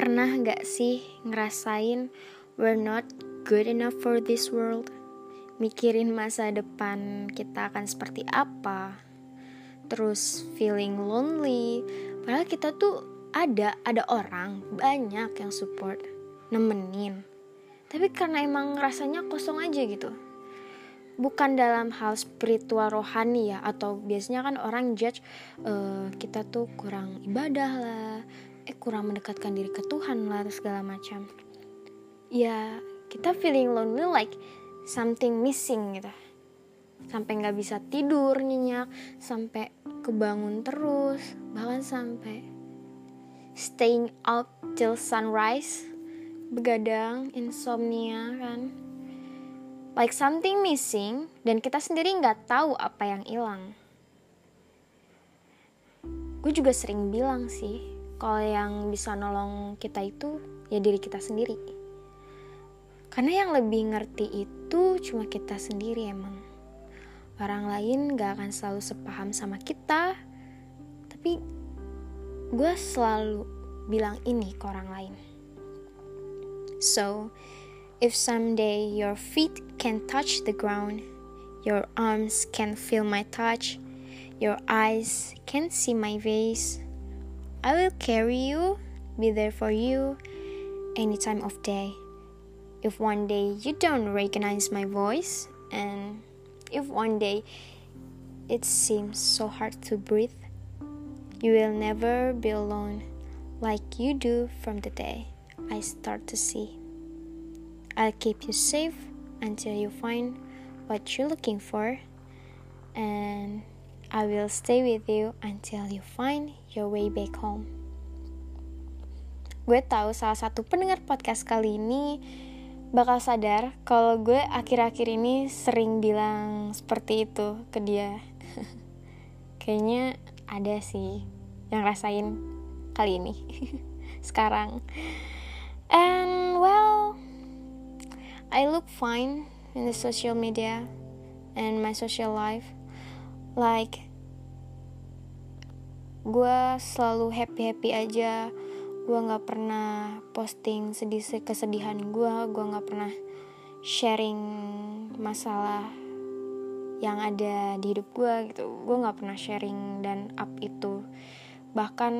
Pernah gak sih ngerasain we're not good enough for this world? Mikirin masa depan kita akan seperti apa? Terus feeling lonely, padahal kita tuh ada, ada orang banyak yang support, nemenin. Tapi karena emang rasanya kosong aja gitu bukan dalam hal spiritual rohani ya atau biasanya kan orang judge uh, kita tuh kurang ibadah lah eh kurang mendekatkan diri ke Tuhan lah segala macam. Ya kita feeling lonely like something missing gitu. Sampai nggak bisa tidur nyenyak sampai kebangun terus bahkan sampai staying out till sunrise begadang insomnia kan. Like something missing dan kita sendiri nggak tahu apa yang hilang. Gue juga sering bilang sih, kalau yang bisa nolong kita itu ya diri kita sendiri. Karena yang lebih ngerti itu cuma kita sendiri emang. Orang lain gak akan selalu sepaham sama kita, tapi gue selalu bilang ini ke orang lain. So, If someday your feet can touch the ground, your arms can feel my touch, your eyes can see my face, I will carry you, be there for you any time of day. If one day you don't recognize my voice, and if one day it seems so hard to breathe, you will never be alone like you do from the day I start to see. I'll keep you safe until you find what you're looking for, and I will stay with you until you find your way back home. Gue tahu salah satu pendengar podcast kali ini bakal sadar kalau gue akhir-akhir ini sering bilang seperti itu ke dia. Kayaknya ada sih yang rasain kali ini sekarang. And well, I look fine in the social media and my social life. Like gue selalu happy happy aja. Gue nggak pernah posting sedih kesedihan gue. Gue nggak pernah sharing masalah yang ada di hidup gue gitu. Gue nggak pernah sharing dan up itu. Bahkan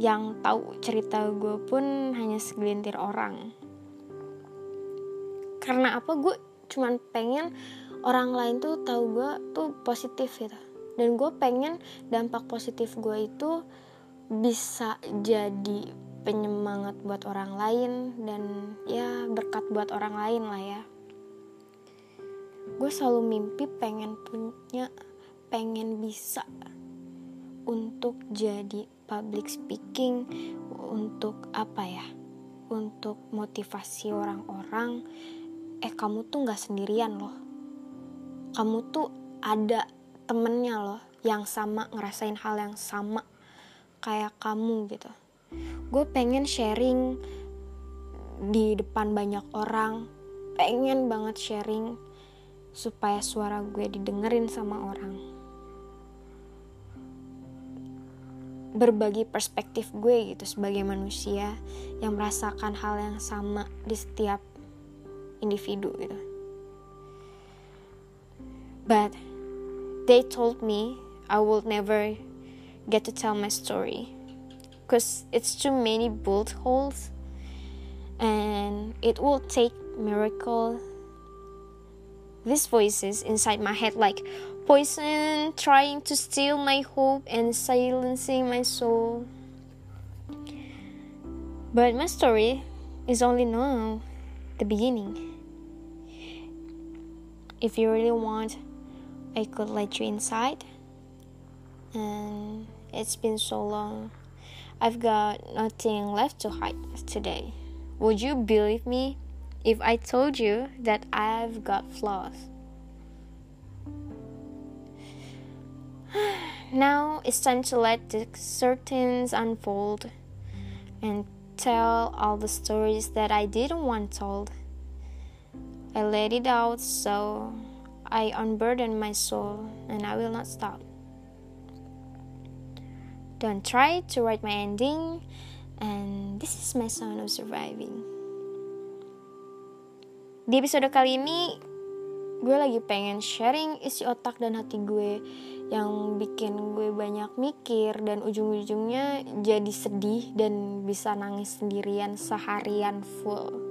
yang tahu cerita gue pun hanya segelintir orang karena apa gue cuman pengen orang lain tuh tahu gue tuh positif gitu dan gue pengen dampak positif gue itu bisa jadi penyemangat buat orang lain dan ya berkat buat orang lain lah ya. Gue selalu mimpi pengen punya pengen bisa untuk jadi public speaking untuk apa ya untuk motivasi orang-orang. Eh kamu tuh nggak sendirian loh. Kamu tuh ada temennya loh yang sama ngerasain hal yang sama kayak kamu gitu. Gue pengen sharing di depan banyak orang. Pengen banget sharing supaya suara gue didengerin sama orang. Berbagi perspektif gue gitu sebagai manusia yang merasakan hal yang sama di setiap individu gitu. But they told me I will never get to tell my story. Because it's too many bullet holes and it will take miracle. These voices inside my head like poison trying to steal my hope and silencing my soul. But my story is only now the beginning. If you really want, I could let you inside. And it's been so long. I've got nothing left to hide today. Would you believe me if I told you that I've got flaws? now it's time to let the curtains unfold and tell all the stories that I didn't want told. I let it out, so I unburden my soul, and I will not stop. Don't try to write my ending, and this is my sound of surviving di episode kali ini gue lagi pengen sharing isi otak dan hati gue yang bikin gue banyak mikir dan ujung-ujungnya jadi sedih dan bisa nangis sendirian seharian full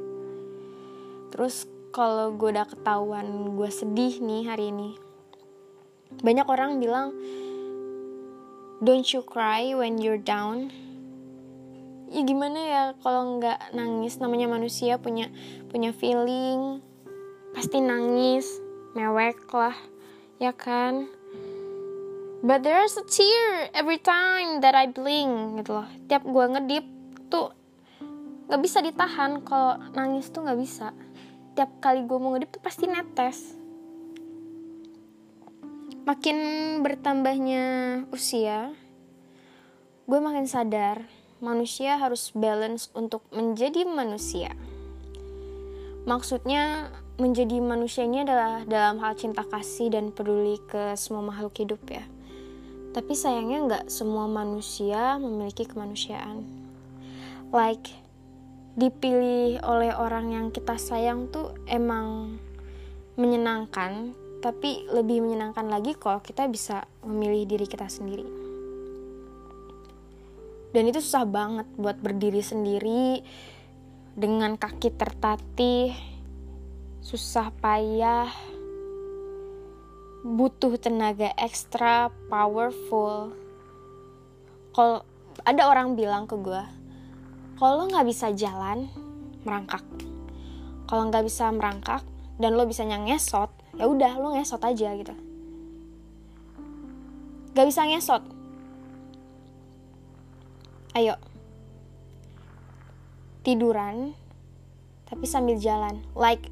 terus kalau gue udah ketahuan gue sedih nih hari ini banyak orang bilang don't you cry when you're down. Ya gimana ya kalau nggak nangis namanya manusia punya punya feeling pasti nangis mewek lah ya kan? But there's a tear every time that I blink gitu loh. Tiap gue ngedip tuh nggak bisa ditahan kalau nangis tuh nggak bisa tiap kali gue mau ngedip tuh pasti netes. Makin bertambahnya usia gue makin sadar manusia harus balance untuk menjadi manusia. Maksudnya menjadi manusia ini adalah dalam hal cinta kasih dan peduli ke semua makhluk hidup ya. Tapi sayangnya nggak semua manusia memiliki kemanusiaan. Like dipilih oleh orang yang kita sayang tuh emang menyenangkan tapi lebih menyenangkan lagi kalau kita bisa memilih diri kita sendiri. Dan itu susah banget buat berdiri sendiri dengan kaki tertatih susah payah butuh tenaga ekstra powerful. Kalau ada orang bilang ke gue kalau lo nggak bisa jalan merangkak. Kalau nggak bisa merangkak dan lo bisa ngesot ya udah lo ngesot aja gitu. Gak bisa ngesot. Ayo. Tiduran tapi sambil jalan. Like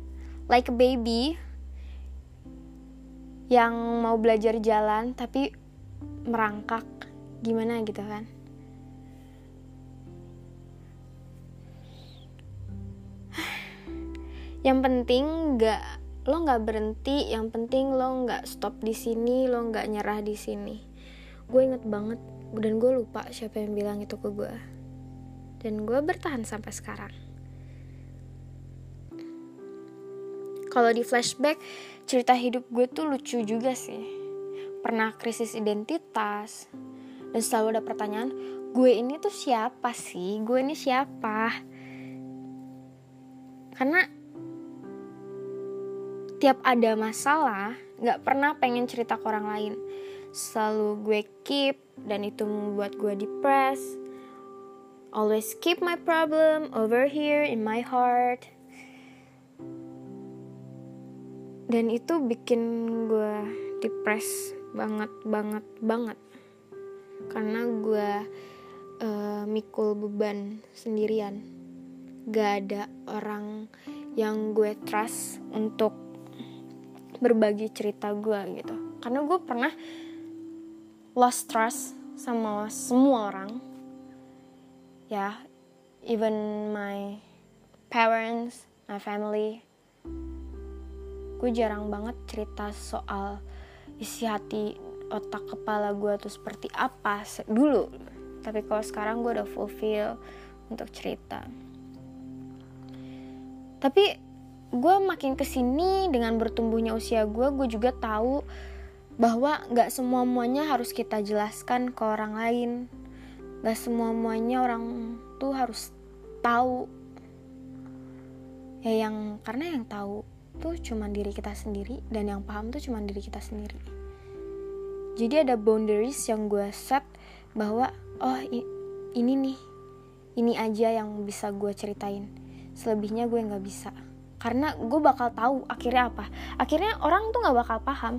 like a baby yang mau belajar jalan tapi merangkak. Gimana gitu kan yang penting nggak lo nggak berhenti. Yang penting lo nggak stop di sini lo nggak nyerah di sini. Gue inget banget dan gue lupa siapa yang bilang itu ke gue. Dan gue bertahan sampai sekarang. Kalau di flashback cerita hidup gue tuh lucu juga sih. Pernah krisis identitas. Dan selalu ada pertanyaan gue ini tuh siapa sih? Gue ini siapa? Karena tiap ada masalah nggak pernah pengen cerita ke orang lain. Selalu gue keep dan itu membuat gue depres always keep my problem over here in my heart. Dan itu bikin gue depres banget banget banget. Karena gue uh, mikul beban sendirian. Gak ada orang yang gue trust untuk berbagi cerita gue gitu. Karena gue pernah lost trust sama semua orang. Ya even my parents my family. Gue jarang banget cerita soal isi hati otak kepala gue tuh seperti apa dulu. Tapi kalau sekarang gue udah fulfill untuk cerita. Tapi gue makin ke sini dengan bertumbuhnya usia gue gue juga tahu bahwa nggak semua muanya harus kita jelaskan ke orang lain. Nggak semua muanya orang tuh harus tahu. Ya yang karena yang tahu tuh cuma diri kita sendiri dan yang paham tuh cuma diri kita sendiri. Jadi ada boundaries yang gue set bahwa oh ini nih ini aja yang bisa gue ceritain. Selebihnya gue nggak bisa karena gue bakal tahu akhirnya apa. Akhirnya orang tuh nggak bakal paham.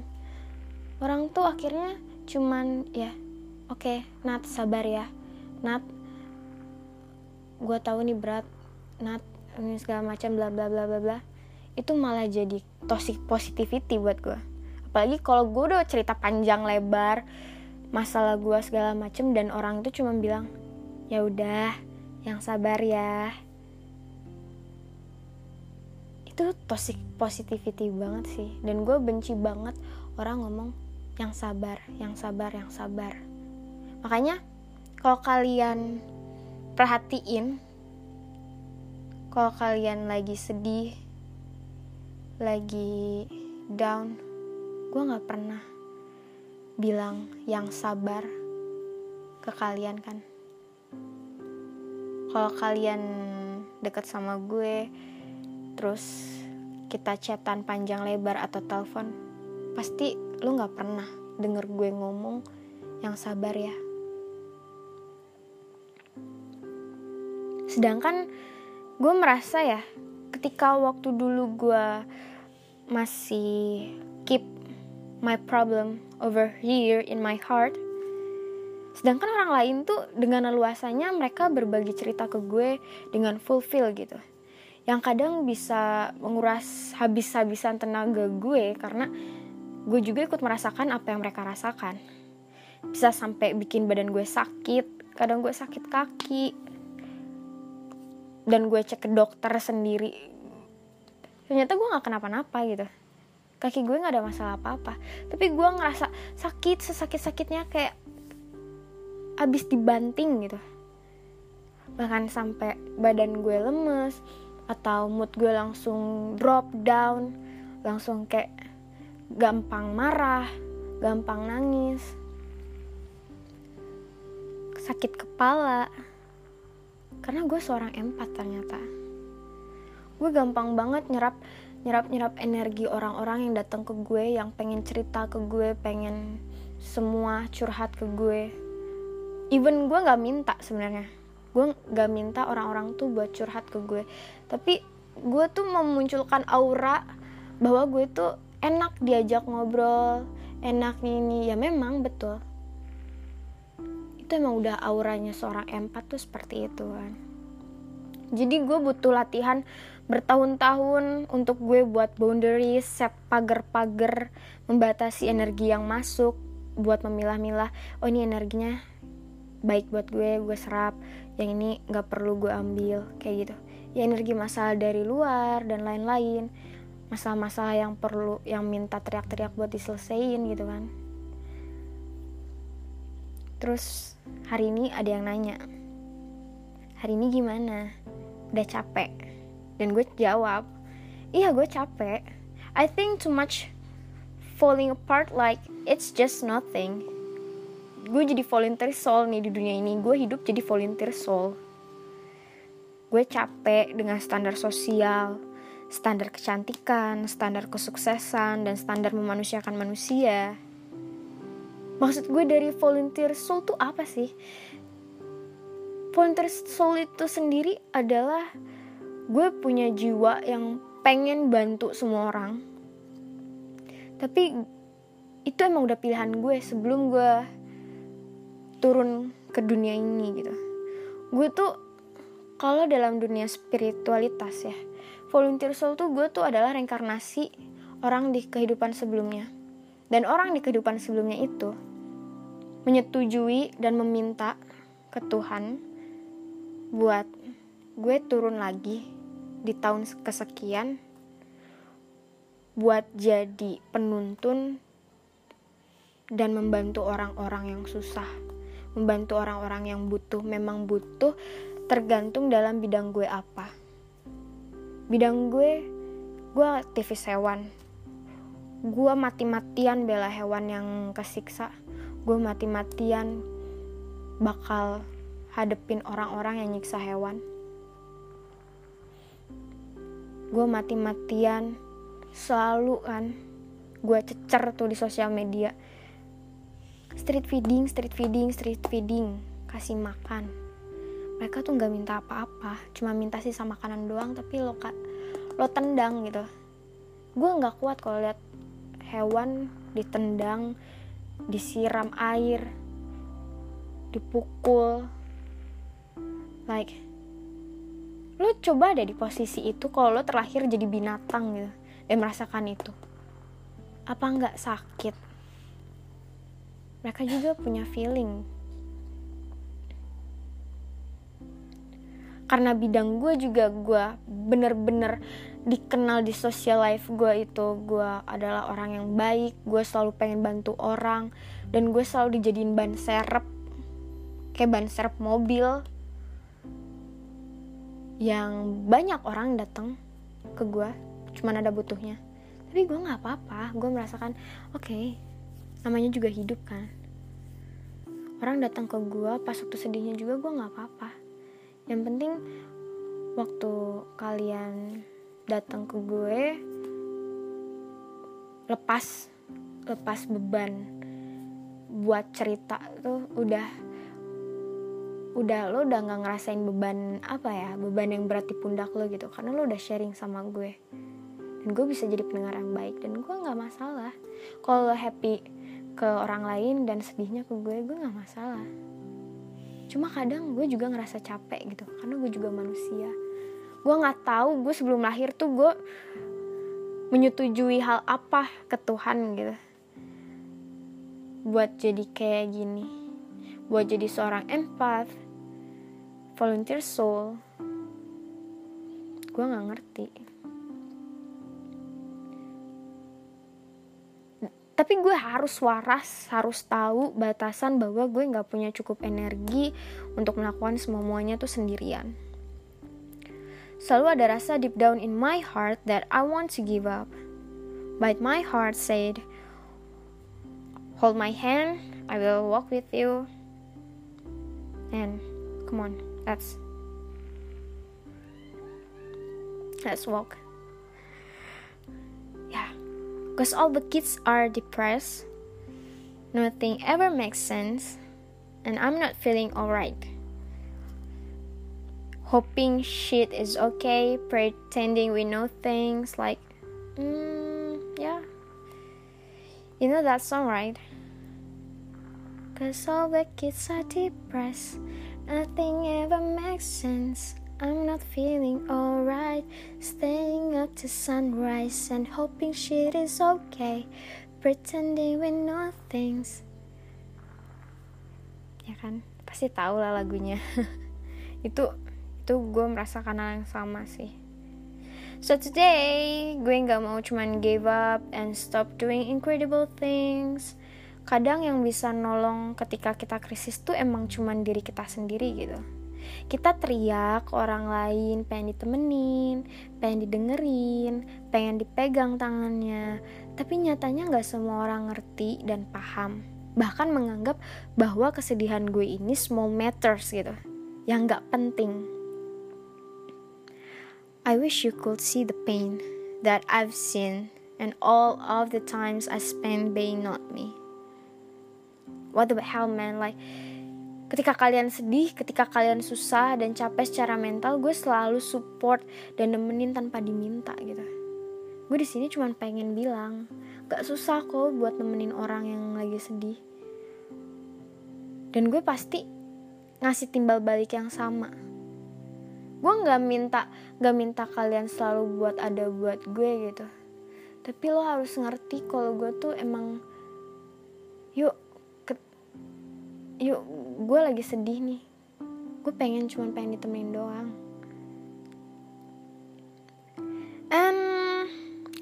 Orang tuh akhirnya cuman ya oke okay, Nat sabar ya. Nat gue tahu nih berat. Nat ini segala macam bla bla bla bla bla. Itu malah jadi toxic positivity buat gue apalagi kalau gue udah cerita panjang lebar masalah gue segala macem dan orang itu cuma bilang ya udah yang sabar ya itu toxic positivity banget sih. Dan gue benci banget orang ngomong yang sabar yang sabar yang sabar. Makanya kalau kalian perhatiin kalau kalian lagi sedih lagi down gue nggak pernah bilang yang sabar ke kalian kan. Kalau kalian deket sama gue terus kita chatan panjang lebar atau telepon pasti lu nggak pernah denger gue ngomong yang sabar ya. Sedangkan gue merasa ya ketika waktu dulu gue masih keep my problem over here in my heart sedangkan orang lain tuh dengan leluasanya mereka berbagi cerita ke gue dengan fulfill gitu yang kadang bisa menguras habis-habisan tenaga gue karena gue juga ikut merasakan apa yang mereka rasakan. Bisa sampai bikin badan gue sakit kadang gue sakit kaki dan gue cek ke dokter sendiri. Ternyata gue nggak kenapa-napa gitu. Kaki gue nggak ada masalah apa-apa. Tapi gue ngerasa sakit sesakit sakitnya kayak abis dibanting gitu. Bahkan sampai badan gue lemes atau mood gue langsung drop down langsung kayak gampang marah gampang nangis sakit kepala. Karena gue seorang empat ternyata. Gue gampang banget nyerap nyerap nyerap energi orang-orang yang datang ke gue yang pengen cerita ke gue pengen semua curhat ke gue. Even gue nggak minta sebenarnya gue nggak minta orang-orang tuh buat curhat ke gue. Tapi gue tuh memunculkan aura bahwa gue tuh enak diajak ngobrol enak ini. Ya memang betul. Itu emang udah auranya seorang empat tuh seperti itu kan. Jadi gue butuh latihan bertahun-tahun untuk gue buat boundaries set pagar-pagar membatasi energi yang masuk buat memilah-milah. Oh ini energinya baik buat gue gue serap yang ini nggak perlu gue ambil kayak gitu. Ya energi masalah dari luar dan lain-lain masalah-masalah yang perlu yang minta teriak-teriak buat diselesaikan gitu kan. Terus hari ini ada yang nanya hari ini gimana? Udah capek? Dan gue jawab iya gue capek. I think too much falling apart like it's just nothing gue jadi volunteer soul nih di dunia ini. Gue hidup jadi volunteer soul. Gue capek dengan standar sosial standar kecantikan standar kesuksesan dan standar memanusiakan manusia. Maksud gue dari volunteer soul tuh apa sih? Volunteer soul itu sendiri adalah gue punya jiwa yang pengen bantu semua orang. Tapi itu emang udah pilihan gue sebelum gue turun ke dunia ini gitu. Gue tuh kalau dalam dunia spiritualitas ya volunteer soul tuh gue tuh adalah reinkarnasi orang di kehidupan sebelumnya. Dan orang di kehidupan sebelumnya itu menyetujui dan meminta ke Tuhan buat gue turun lagi di tahun kesekian buat jadi penuntun dan membantu orang-orang yang susah, membantu orang-orang yang butuh, memang butuh tergantung dalam bidang gue apa. Bidang gue, gue aktivis hewan. Gue mati-matian bela hewan yang kesiksa gue mati-matian bakal hadepin orang-orang yang nyiksa hewan gue mati-matian selalu kan gue cecer tuh di sosial media street feeding street feeding street feeding. Kasih makan. Mereka tuh nggak minta apa-apa. Cuma minta sisa makanan doang tapi lo kak lo tendang gitu. Gue nggak kuat kalau lihat hewan ditendang disiram air dipukul. Like lo coba deh di posisi itu kalau lo terlahir jadi binatang gitu dan merasakan itu. Apa nggak sakit mereka juga punya feeling. Karena bidang gue juga gue bener-bener dikenal di social life gue itu. Gue adalah orang yang baik gue selalu pengen bantu orang dan gue selalu dijadiin ban serep. Kayak ban serep mobil yang banyak orang datang ke gue cuman ada butuhnya. Tapi gue nggak apa-apa gue merasakan oke namanya juga hidup kan? Orang datang ke gue pas waktu sedihnya juga gue nggak apa-apa. Yang penting waktu kalian datang ke gue lepas lepas beban buat cerita tuh udah udah lo udah nggak ngerasain beban apa ya beban yang berat di pundak lo gitu karena lo udah sharing sama gue. Dan gue bisa jadi pendengar yang baik dan gue nggak masalah. Kalau lo happy ke orang lain dan sedihnya ke gue gue nggak masalah. Cuma kadang gue juga ngerasa capek gitu karena gue juga manusia. Gue nggak tahu gue sebelum lahir tuh gue menyetujui hal apa ke Tuhan gitu. Buat jadi kayak gini buat jadi seorang empath volunteer soul gue nggak ngerti tapi gue harus waras harus tahu batasan bahwa gue nggak punya cukup energi untuk melakukan semuanya tuh sendirian. Selalu ada rasa deep down in my heart that I want to give up. But my heart said hold my hand I will walk with you. And come on Let's let's walk. Because all the kids are depressed. Nothing ever makes sense, and I'm not feeling alright. Hoping shit is okay, pretending we know things like, mm, yeah. You know that song, right? Cause all the kids are depressed. Nothing ever makes sense. I'm not feeling alright. Staying up to sunrise and hoping shit is okay. Pretending we know things. Ya kan, pasti tahu lah lagunya. itu itu gue merasakan hal yang sama sih. So today gue nggak mau cuman give up and stop doing incredible things kadang yang bisa nolong ketika kita krisis tuh emang cuman diri kita sendiri gitu kita teriak orang lain pengen ditemenin pengen didengerin pengen dipegang tangannya. Tapi nyatanya nggak semua orang ngerti dan paham. Bahkan menganggap bahwa kesedihan gue ini small matters gitu yang nggak penting. I wish you could see the pain that I've seen and all of the times I spent being not me. What the hell man? Like ketika kalian sedih, ketika kalian susah dan capek secara mental, gue selalu support dan nemenin tanpa diminta gitu. Gue di sini cuma pengen bilang, gak susah kok buat nemenin orang yang lagi sedih. Dan gue pasti ngasih timbal balik yang sama. Gue nggak minta, nggak minta kalian selalu buat ada buat gue gitu. Tapi lo harus ngerti kalau gue tuh emang, yuk yuk gue lagi sedih nih. Gue pengen cuma pengen ditemenin doang. And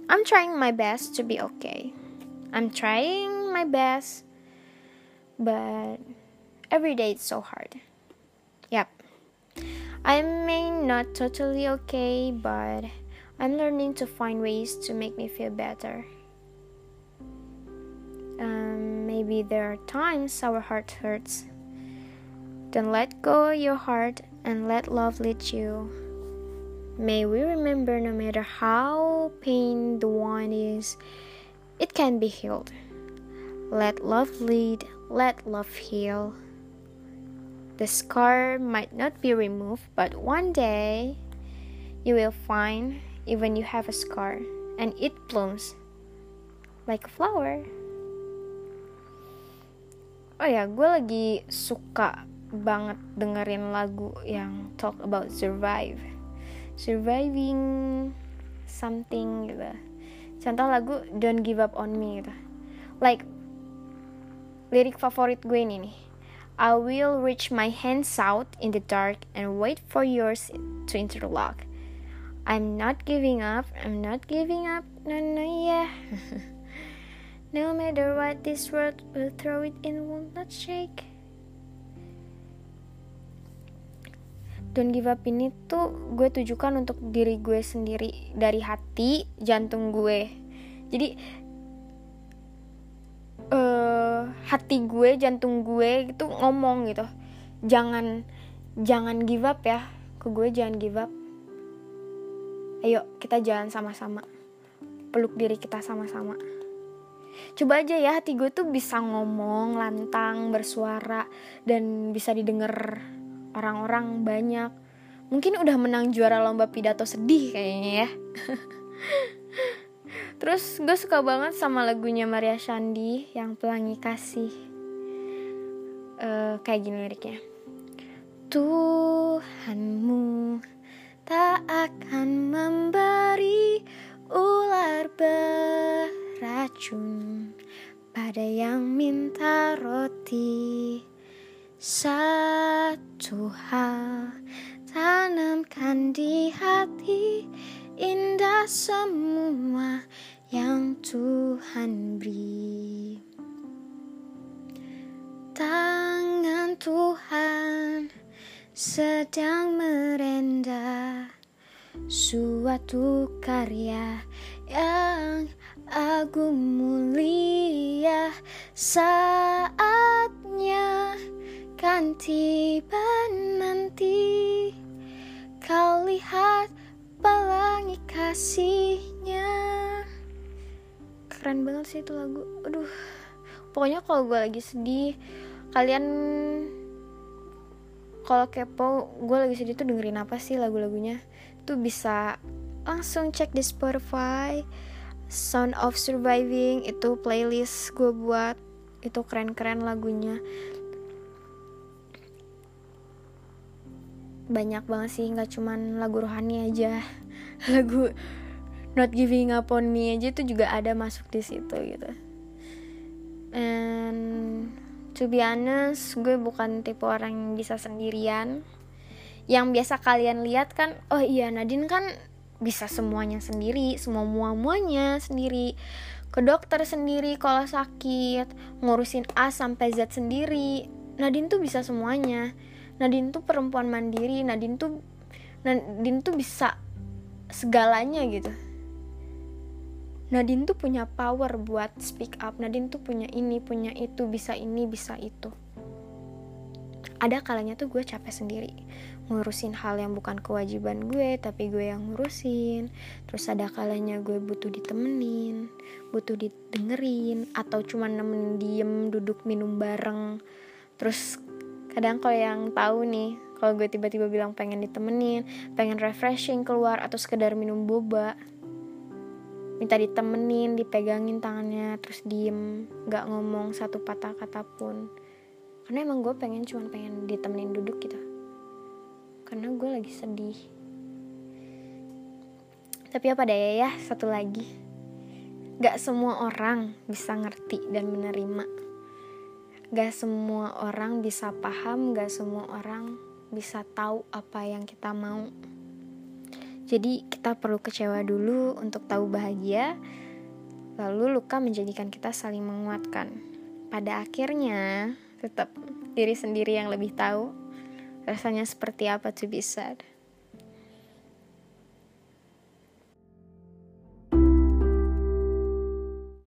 I'm trying my best to be okay. I'm trying my best but every day it's so hard. Yep. I may not totally okay but I'm learning to find ways to make me feel better maybe there are times our heart hurts. Then let go your heart and let love lead you. May we remember no matter how pain the one is, it can be healed. Let love lead, let love heal. The scar might not be removed, but one day you will find even you have a scar and it blooms like a flower. Oh ya gue lagi suka banget dengerin lagu yang talk about survive surviving something gitu contoh lagu don't give up on me gitu like lirik favorit gue ini nih I will reach my hands out in the dark and wait for yours to interlock. I'm not giving up. I'm not giving up. No, no, yeah. No matter what this world will throw it in will not shake. don't give up. Ini tuh gue tujukan untuk diri gue sendiri dari hati jantung gue. Jadi uh, hati gue jantung gue itu ngomong gitu. Jangan jangan give up ya. Ke gue jangan give up. Ayo kita jalan sama-sama. Peluk diri kita sama-sama coba aja ya hati gue tuh bisa ngomong lantang bersuara dan bisa didengar orang-orang banyak. Mungkin udah menang juara lomba pidato sedih kayaknya ya. Terus gue suka banget sama lagunya Maria Shandi yang pelangi kasih. Uh, kayak gini liriknya. Tuhanmu tak akan memberi ular beracun pada yang minta roti. Satu hal tanamkan di hati indah semua yang Tuhan beri. Tangan Tuhan sedang merendah suatu karya yang agung mulia saatnya kan tiba nanti. Kau lihat pelangi kasihnya. Keren banget sih itu lagu. Aduh Pokoknya kalau gue lagi sedih Kalian kalau kepo gue lagi sedih tuh dengerin apa sih lagu-lagunya? Tuh bisa langsung cek di Spotify Sound of Surviving itu playlist gue buat. Itu keren-keren lagunya. Banyak banget sih nggak cuman lagu rohani aja. Lagu not giving up on me aja itu juga ada masuk di situ gitu. And to be honest gue bukan tipe orang yang bisa sendirian. Yang biasa kalian lihat kan oh iya Nadine kan bisa semuanya sendiri semua muanya sendiri ke dokter sendiri kalau sakit ngurusin A sampai Z sendiri. Nadine tuh bisa semuanya. Nadine tuh perempuan mandiri Nadine tuh Nadine tuh bisa segalanya gitu. Nadine tuh punya power buat speak up Nadine tuh punya ini punya itu bisa ini bisa itu ada kalanya tuh gue capek sendiri. Ngurusin hal yang bukan kewajiban gue tapi gue yang ngurusin. Terus ada kalanya gue butuh ditemenin butuh didengerin atau cuma nemenin diem duduk minum bareng. Terus kadang kalau yang tahu nih kalau gue tiba-tiba bilang pengen ditemenin pengen refreshing keluar atau sekedar minum boba minta ditemenin dipegangin tangannya terus diem nggak ngomong satu patah kata pun karena emang gue pengen cuma pengen ditemenin duduk gitu karena gue lagi sedih tapi apa daya ya satu lagi gak semua orang bisa ngerti dan menerima Gak semua orang bisa paham, gak semua orang bisa tahu apa yang kita mau. Jadi kita perlu kecewa dulu untuk tahu bahagia, lalu luka menjadikan kita saling menguatkan. Pada akhirnya, tetap diri sendiri yang lebih tahu rasanya seperti apa be sad.